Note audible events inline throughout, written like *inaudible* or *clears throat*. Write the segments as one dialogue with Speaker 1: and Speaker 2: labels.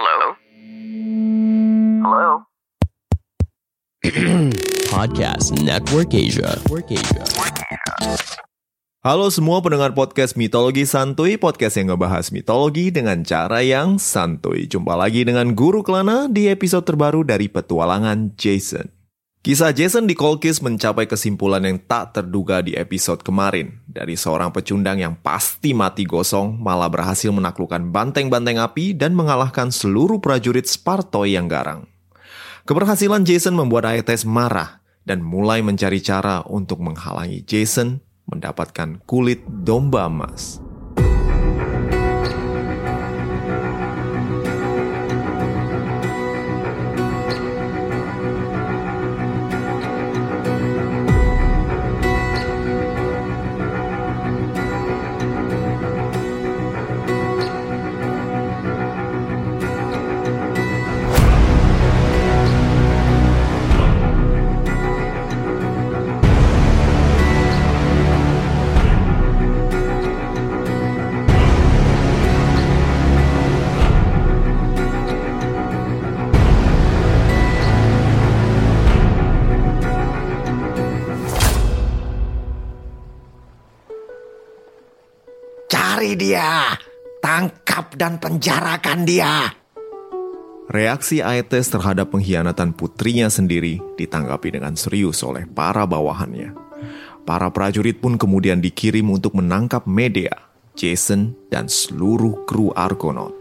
Speaker 1: Hello? Hello? *clears throat*
Speaker 2: Podcast Network Asia. Network Asia.
Speaker 3: Halo semua pendengar podcast Mitologi Santuy, podcast yang ngebahas mitologi dengan cara yang santuy. Jumpa lagi dengan Guru Kelana di episode terbaru dari Petualangan Jason. Kisah Jason di Kolkis mencapai kesimpulan yang tak terduga di episode kemarin. Dari seorang pecundang yang pasti mati gosong, malah berhasil menaklukkan banteng-banteng api dan mengalahkan seluruh prajurit Spartoi yang garang. Keberhasilan Jason membuat Aetes marah dan mulai mencari cara untuk menghalangi Jason mendapatkan kulit domba emas.
Speaker 4: Dia, tangkap dan penjarakan dia.
Speaker 3: Reaksi Aetes terhadap pengkhianatan putrinya sendiri ditanggapi dengan serius oleh para bawahannya. Para prajurit pun kemudian dikirim untuk menangkap Medea, Jason, dan seluruh kru Argonaut.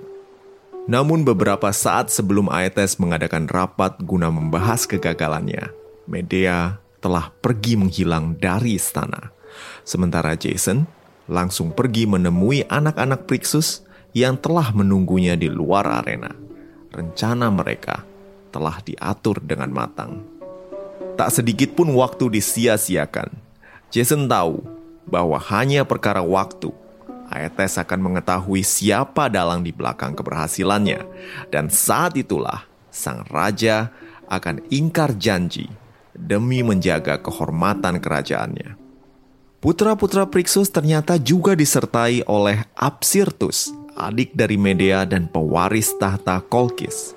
Speaker 3: Namun beberapa saat sebelum Aetes mengadakan rapat guna membahas kegagalannya, Medea telah pergi menghilang dari istana. Sementara Jason langsung pergi menemui anak-anak Prixus yang telah menunggunya di luar arena. Rencana mereka telah diatur dengan matang. Tak sedikit pun waktu disia-siakan. Jason tahu bahwa hanya perkara waktu Aetes akan mengetahui siapa dalang di belakang keberhasilannya. Dan saat itulah sang raja akan ingkar janji demi menjaga kehormatan kerajaannya. Putra-putra Prixus ternyata juga disertai oleh Apsirtus, adik dari Medea dan pewaris tahta Kolkis.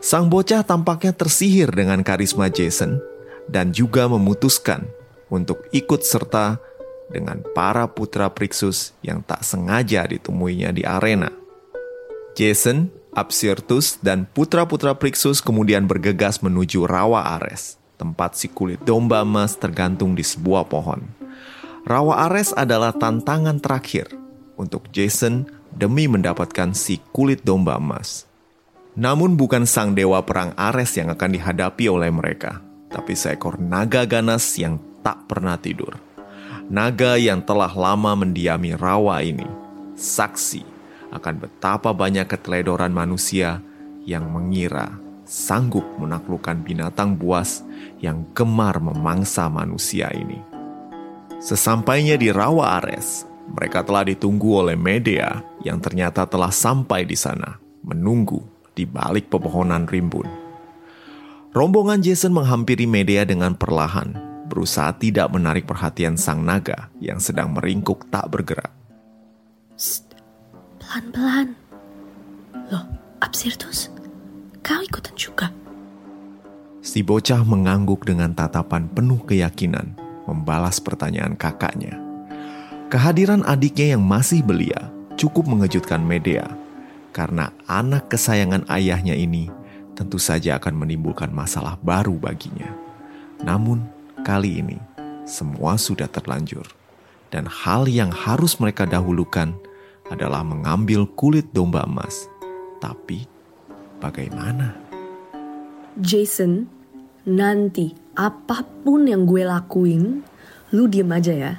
Speaker 3: Sang bocah tampaknya tersihir dengan karisma Jason dan juga memutuskan untuk ikut serta dengan para putra Prixus yang tak sengaja ditemuinya di arena. Jason, Apsirtus, dan putra-putra Prixus kemudian bergegas menuju Rawa Ares, tempat si kulit domba emas tergantung di sebuah pohon. Rawa Ares adalah tantangan terakhir untuk Jason demi mendapatkan si kulit domba emas. Namun bukan sang dewa perang Ares yang akan dihadapi oleh mereka, tapi seekor naga ganas yang tak pernah tidur. Naga yang telah lama mendiami rawa ini, saksi akan betapa banyak keteledoran manusia yang mengira sanggup menaklukkan binatang buas yang gemar memangsa manusia ini. Sesampainya di Rawa Ares, mereka telah ditunggu oleh Medea yang ternyata telah sampai di sana, menunggu di balik pepohonan rimbun. Rombongan Jason menghampiri Medea dengan perlahan, berusaha tidak menarik perhatian sang naga yang sedang meringkuk tak bergerak.
Speaker 5: Pelan-pelan. Loh, Absirtus, kau ikutan juga?
Speaker 3: Si bocah mengangguk dengan tatapan penuh keyakinan, membalas pertanyaan kakaknya. Kehadiran adiknya yang masih belia cukup mengejutkan Medea, karena anak kesayangan ayahnya ini tentu saja akan menimbulkan masalah baru baginya. Namun, kali ini semua sudah terlanjur, dan hal yang harus mereka dahulukan adalah mengambil kulit domba emas. Tapi, bagaimana?
Speaker 5: Jason, nanti apa pun yang gue lakuin, lu diem aja ya.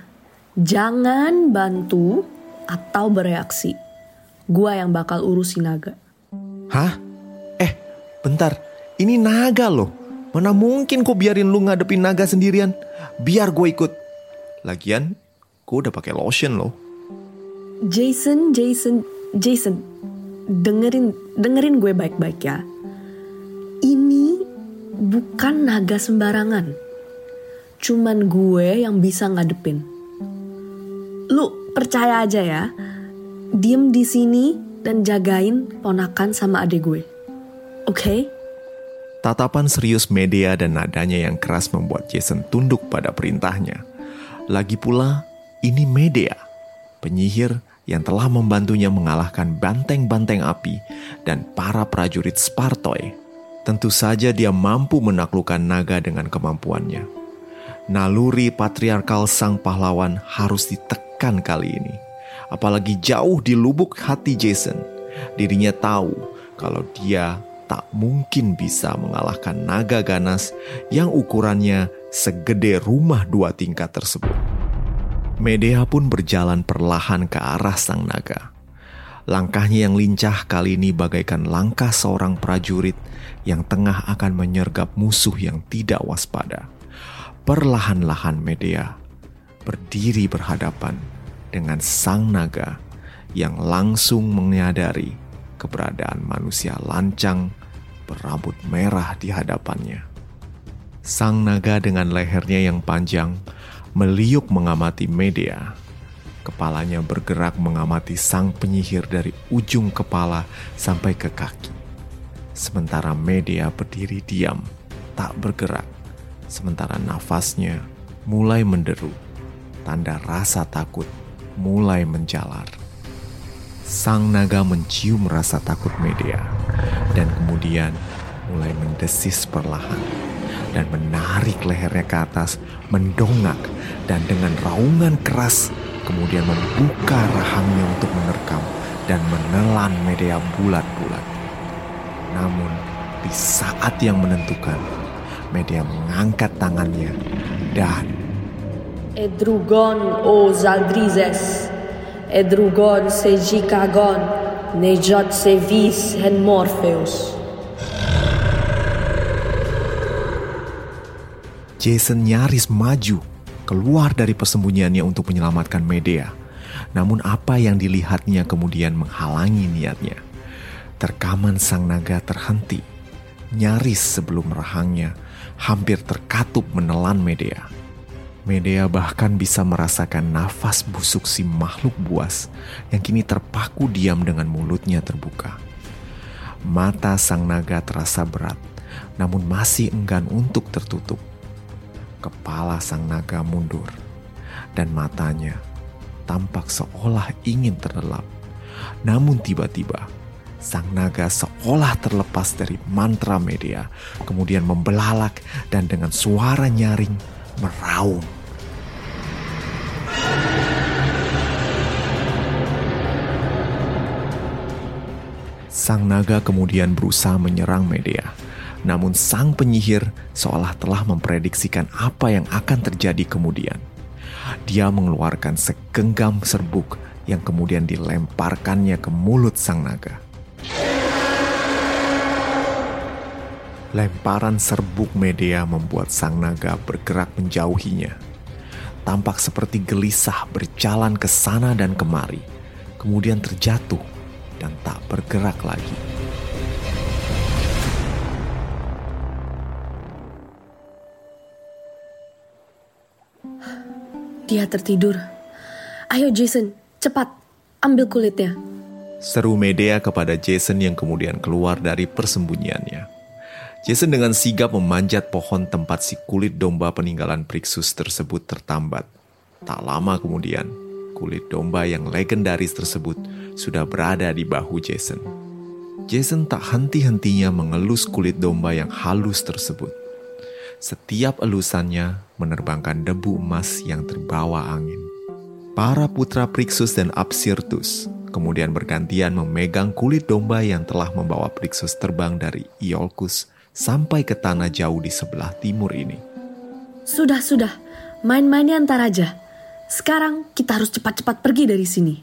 Speaker 5: Jangan bantu atau bereaksi. Gua yang bakal urusin naga.
Speaker 3: Hah? Eh, bentar. Ini naga loh. Mana mungkin kok biarin lu ngadepin naga sendirian? Biar gue ikut. Lagian, gue udah pakai lotion loh.
Speaker 5: Jason, Jason, Jason, dengerin, dengerin gue baik-baik ya. Ini bukan naga sembarangan. Cuman gue yang bisa ngadepin. Lu percaya aja ya. Diem di sini dan jagain ponakan sama adik gue. Oke?
Speaker 3: Tatapan serius media dan nadanya yang keras membuat Jason tunduk pada perintahnya. Lagi pula, ini media, penyihir yang telah membantunya mengalahkan banteng-banteng api dan para prajurit Spartoi. Tentu saja dia mampu menaklukkan naga dengan kemampuannya. Naluri patriarkal sang pahlawan harus ditekan kali ini. Apalagi jauh di lubuk hati Jason, dirinya tahu kalau dia tak mungkin bisa mengalahkan naga ganas yang ukurannya segede rumah dua tingkat tersebut. Medea pun berjalan perlahan ke arah sang naga. Langkahnya yang lincah kali ini bagaikan langkah seorang prajurit yang tengah akan menyergap musuh yang tidak waspada. Perlahan-lahan Medea berdiri berhadapan dengan sang naga yang langsung menyadari keberadaan manusia lancang berambut merah di hadapannya. Sang naga dengan lehernya yang panjang meliuk mengamati Medea. Kepalanya bergerak mengamati sang penyihir dari ujung kepala sampai ke kaki. Sementara Medea berdiri diam, tak bergerak. Sementara nafasnya mulai menderu. Tanda rasa takut mulai menjalar. Sang naga mencium rasa takut Medea dan kemudian mulai mendesis perlahan dan menarik lehernya ke atas, mendongak dan dengan raungan keras kemudian membuka rahangnya untuk menerkam dan menelan Medea bulat-bulat. Namun di saat yang menentukan, Medea mengangkat tangannya dan
Speaker 5: Edrugon o Zaldrizes, Edrugon se Jikagon, Nejot se vis hen Morpheus.
Speaker 3: Jason nyaris maju keluar dari persembunyiannya untuk menyelamatkan Medea. Namun apa yang dilihatnya kemudian menghalangi niatnya. Terkaman sang naga terhenti. Nyaris sebelum rahangnya hampir terkatup menelan Medea. Medea bahkan bisa merasakan nafas busuk si makhluk buas yang kini terpaku diam dengan mulutnya terbuka. Mata sang naga terasa berat, namun masih enggan untuk tertutup. Kepala sang naga mundur, dan matanya tampak seolah ingin terlelap. Namun tiba-tiba, sang naga seolah terlepas dari mantra media, kemudian membelalak dan dengan suara nyaring meraung. Sang naga kemudian berusaha menyerang Medea. Namun sang penyihir seolah telah memprediksikan apa yang akan terjadi kemudian. Dia mengeluarkan segenggam serbuk yang kemudian dilemparkannya ke mulut sang naga. Lemparan serbuk Medea membuat sang naga bergerak menjauhinya. Tampak seperti gelisah berjalan ke sana dan kemari, kemudian terjatuh dan tak bergerak lagi.
Speaker 5: Dia tertidur. Ayo Jason, cepat, ambil kulitnya.
Speaker 3: Seru Medea kepada Jason yang kemudian keluar dari persembunyiannya. Jason dengan sigap memanjat pohon tempat si kulit domba peninggalan Prixus tersebut tertambat. Tak lama kemudian, kulit domba yang legendaris tersebut sudah berada di bahu Jason. Jason tak henti-hentinya mengelus kulit domba yang halus tersebut. Setiap elusannya menerbangkan debu emas yang terbawa angin. Para putra Prixus dan Absirtus kemudian bergantian memegang kulit domba yang telah membawa Prixus terbang dari Iolcus sampai ke tanah jauh di sebelah timur ini.
Speaker 5: Sudah, sudah. Main-mainnya antar aja. Sekarang kita harus cepat-cepat pergi dari sini.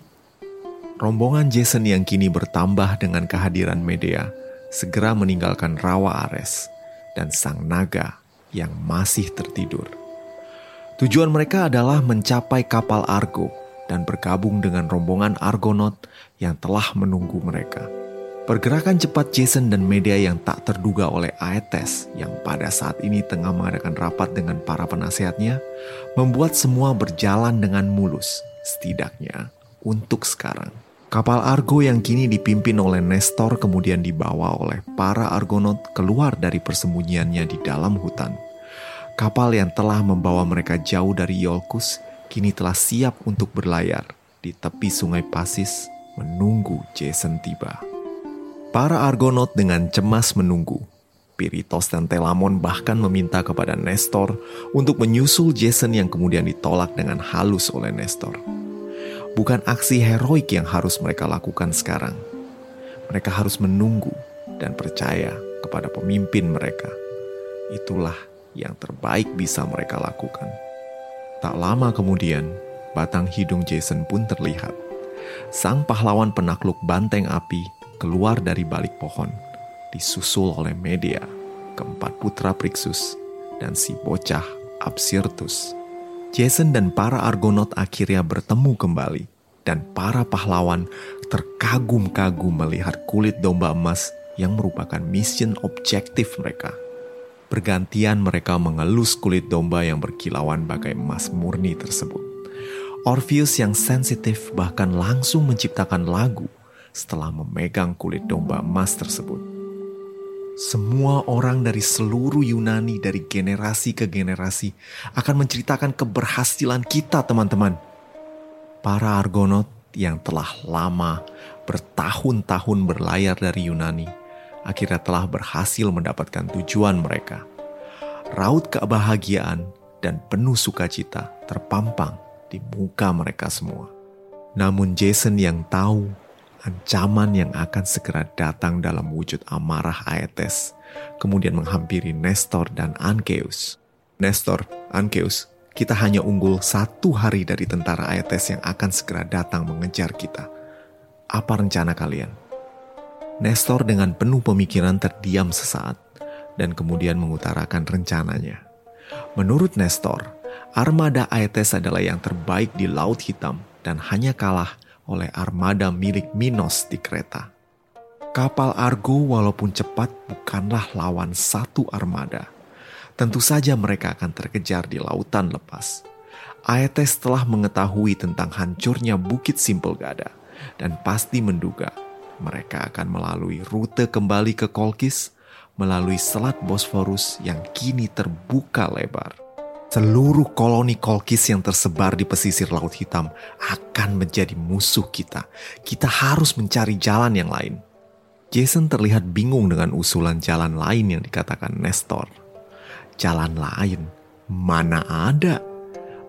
Speaker 3: Rombongan Jason yang kini bertambah dengan kehadiran Medea segera meninggalkan rawa Ares dan sang naga yang masih tertidur. Tujuan mereka adalah mencapai kapal Argo dan bergabung dengan rombongan Argonaut yang telah menunggu mereka. Pergerakan cepat Jason dan media yang tak terduga oleh Aetes yang pada saat ini tengah mengadakan rapat dengan para penasehatnya membuat semua berjalan dengan mulus, setidaknya untuk sekarang. Kapal Argo yang kini dipimpin oleh Nestor kemudian dibawa oleh para Argonaut keluar dari persembunyiannya di dalam hutan. Kapal yang telah membawa mereka jauh dari Iolcus kini telah siap untuk berlayar di tepi sungai Pasis menunggu Jason tiba. Para Argonaut dengan cemas menunggu. Piritos dan Telamon bahkan meminta kepada Nestor untuk menyusul Jason yang kemudian ditolak dengan halus oleh Nestor bukan aksi heroik yang harus mereka lakukan sekarang. Mereka harus menunggu dan percaya kepada pemimpin mereka. Itulah yang terbaik bisa mereka lakukan. Tak lama kemudian, batang hidung Jason pun terlihat. Sang pahlawan penakluk banteng api keluar dari balik pohon, disusul oleh Media, keempat putra Prixus, dan si bocah Absirtus. Jason dan para Argonaut akhirnya bertemu kembali, dan para pahlawan terkagum-kagum melihat kulit domba emas yang merupakan mission objektif mereka. Bergantian mereka mengelus kulit domba yang berkilauan bagai emas murni tersebut. Orpheus yang sensitif bahkan langsung menciptakan lagu setelah memegang kulit domba emas tersebut. Semua orang dari seluruh Yunani dari generasi ke generasi akan menceritakan keberhasilan kita teman-teman. Para Argonaut yang telah lama bertahun-tahun berlayar dari Yunani akhirnya telah berhasil mendapatkan tujuan mereka. Raut kebahagiaan dan penuh sukacita terpampang di muka mereka semua. Namun Jason yang tahu ancaman yang akan segera datang dalam wujud amarah Aetes, kemudian menghampiri Nestor dan Ankeus. Nestor, Ankeus, kita hanya unggul satu hari dari tentara Aetes yang akan segera datang mengejar kita. Apa rencana kalian? Nestor dengan penuh pemikiran terdiam sesaat dan kemudian mengutarakan rencananya. Menurut Nestor, armada Aetes adalah yang terbaik di Laut Hitam dan hanya kalah oleh armada milik Minos di Kreta. Kapal Argo walaupun cepat bukanlah lawan satu armada. Tentu saja mereka akan terkejar di lautan lepas. Aetes telah mengetahui tentang hancurnya Bukit Simpel Gada dan pasti menduga mereka akan melalui rute kembali ke Kolkis melalui Selat Bosforus yang kini terbuka lebar seluruh koloni kolkis yang tersebar di pesisir Laut Hitam akan menjadi musuh kita. Kita harus mencari jalan yang lain. Jason terlihat bingung dengan usulan jalan lain yang dikatakan Nestor. Jalan lain? Mana ada?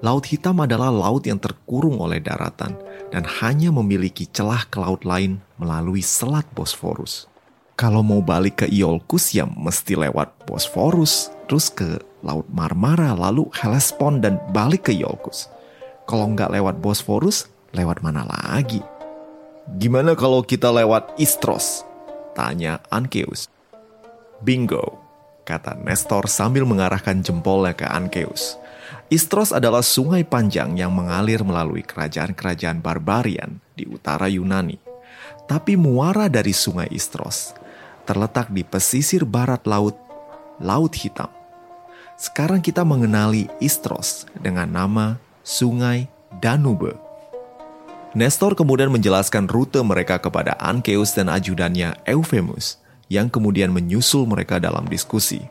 Speaker 3: Laut Hitam adalah laut yang terkurung oleh daratan dan hanya memiliki celah ke laut lain melalui Selat Bosforus. Kalau mau balik ke Iolcus ya mesti lewat Bosforus, terus ke Laut Marmara, lalu Hellespont dan balik ke Iolcus. Kalau nggak lewat Bosforus, lewat mana lagi? Gimana kalau kita lewat Istros? Tanya Ankeus. Bingo, kata Nestor sambil mengarahkan jempolnya ke Ankeus. Istros adalah sungai panjang yang mengalir melalui kerajaan-kerajaan barbarian di utara Yunani. Tapi muara dari sungai Istros terletak di pesisir barat laut, Laut Hitam. Sekarang kita mengenali Istros dengan nama Sungai Danube. Nestor kemudian menjelaskan rute mereka kepada Ankeus dan ajudannya Euphemus yang kemudian menyusul mereka dalam diskusi.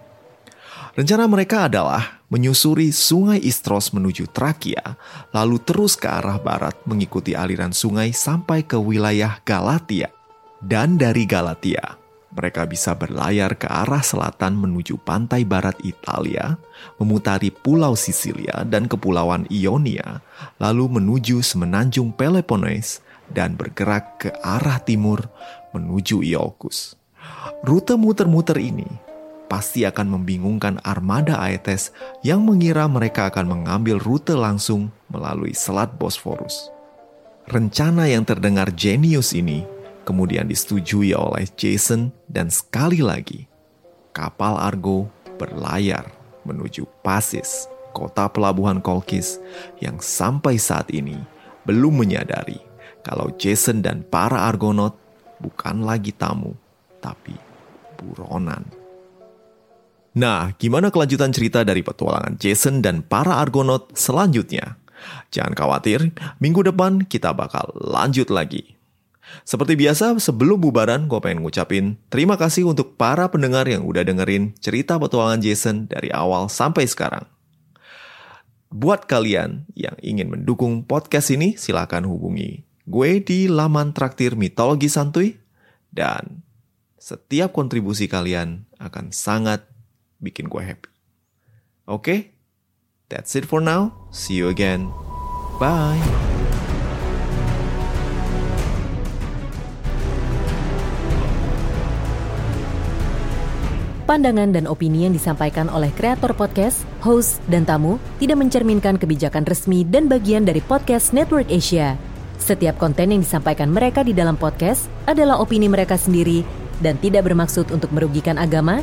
Speaker 3: Rencana mereka adalah menyusuri sungai Istros menuju Trakia, lalu terus ke arah barat mengikuti aliran sungai sampai ke wilayah Galatia. Dan dari Galatia, mereka bisa berlayar ke arah selatan menuju pantai barat Italia, memutari pulau Sisilia dan kepulauan Ionia, lalu menuju semenanjung Peloponnes dan bergerak ke arah timur menuju Iolcus. Rute muter-muter ini pasti akan membingungkan armada Aetes yang mengira mereka akan mengambil rute langsung melalui Selat Bosforus. Rencana yang terdengar jenius ini kemudian disetujui oleh Jason dan sekali lagi kapal Argo berlayar menuju Pasis, kota pelabuhan Kolkis yang sampai saat ini belum menyadari kalau Jason dan para Argonaut bukan lagi tamu, tapi buronan. Nah, gimana kelanjutan cerita dari petualangan Jason dan para Argonaut selanjutnya? Jangan khawatir, minggu depan kita bakal lanjut lagi. Seperti biasa, sebelum bubaran, gue pengen ngucapin terima kasih untuk para pendengar yang udah dengerin cerita petualangan Jason dari awal sampai sekarang. Buat kalian yang ingin mendukung podcast ini, silakan hubungi gue di laman traktir mitologi santuy dan setiap kontribusi kalian akan sangat bikin gue happy. Oke, okay? that's it for now. See you again. Bye.
Speaker 6: Pandangan dan opini yang disampaikan oleh kreator podcast, host, dan tamu tidak mencerminkan kebijakan resmi dan bagian dari podcast Network Asia. Setiap konten yang disampaikan mereka di dalam podcast adalah opini mereka sendiri dan tidak bermaksud untuk merugikan agama,